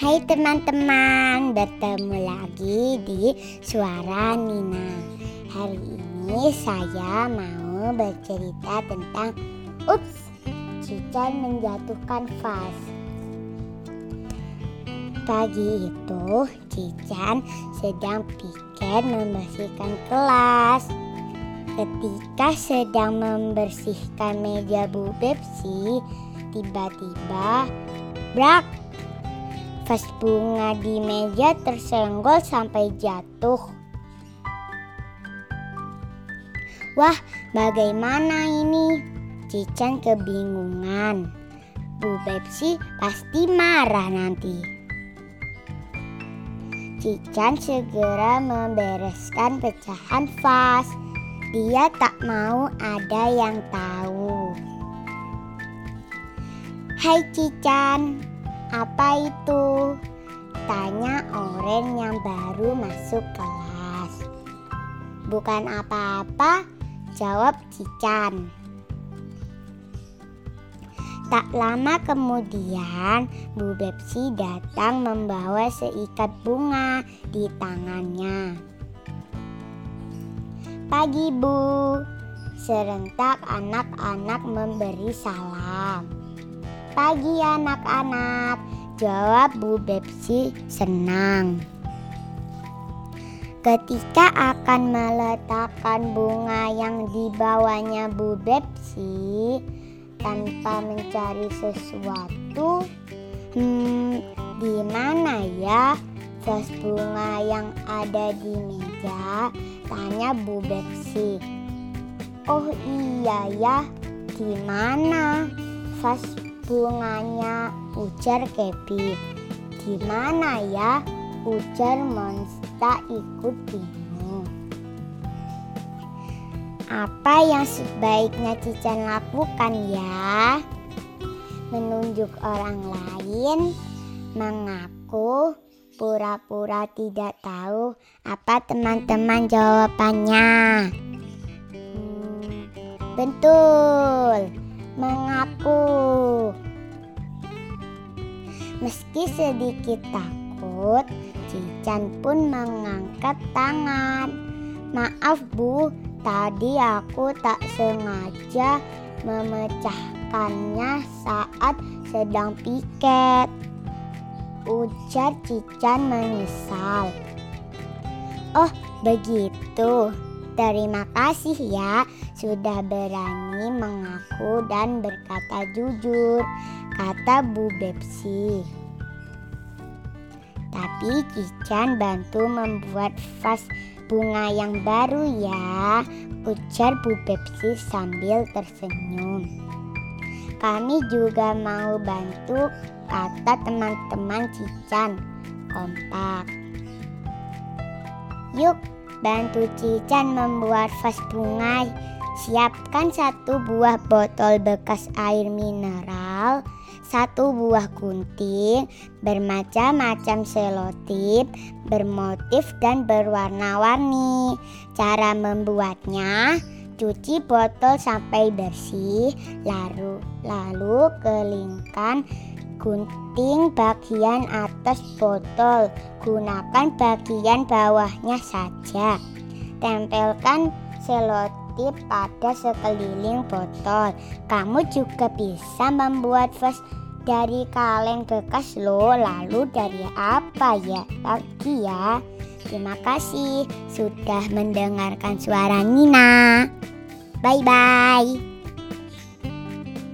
Hai teman-teman, bertemu lagi di Suara Nina. Hari ini saya mau bercerita tentang Ups, Cican menjatuhkan vas. Pagi itu, Cican sedang piket membersihkan kelas. Ketika sedang membersihkan meja Bu Bepsi, tiba-tiba brak vas bunga di meja tersenggol sampai jatuh. Wah, bagaimana ini? Cican kebingungan. Bu Bepsi pasti marah nanti. Cican segera membereskan pecahan vas. Dia tak mau ada yang tahu. Hai Cican, apa itu? Tanya Oren yang baru masuk kelas. Bukan apa-apa, jawab Cican. Tak lama kemudian, Bu Bepsi datang membawa seikat bunga di tangannya. Pagi Bu, serentak anak-anak memberi salam. Pagi anak-anak, jawab Bu Bepsi senang. Ketika akan meletakkan bunga yang dibawanya Bu Bepsi tanpa mencari sesuatu, hmm, di mana ya vas bunga yang ada di meja? Tanya Bu Bepsi. Oh iya ya, di mana? Vas bunganya ujar Kepi. Di mana ya? Ujar Monsta ikut bingung. Apa yang sebaiknya Cican lakukan ya? Menunjuk orang lain, mengaku pura-pura tidak tahu apa teman-teman jawabannya. Hmm, betul, mengaku. Meski sedikit takut, Cican pun mengangkat tangan. Maaf bu, tadi aku tak sengaja memecahkannya saat sedang piket ujar Cican menyesal. Oh begitu, terima kasih ya sudah berani mengaku dan berkata jujur, kata Bu Bepsi. Tapi Cican bantu membuat vas bunga yang baru ya, ujar Bu Bepsi sambil tersenyum. Kami juga mau bantu kata teman-teman Cican kompak. Yuk bantu Cican membuat vas bunga. Siapkan satu buah botol bekas air mineral, satu buah gunting, bermacam-macam selotip, bermotif dan berwarna-warni. Cara membuatnya, cuci botol sampai bersih, lalu lalu kelingkan gunting bagian atas botol, gunakan bagian bawahnya saja. Tempelkan selotip pada sekeliling botol. Kamu juga bisa membuat vas dari kaleng bekas lo. Lalu dari apa ya lagi ya? Terima kasih sudah mendengarkan suara Nina. Bye bye.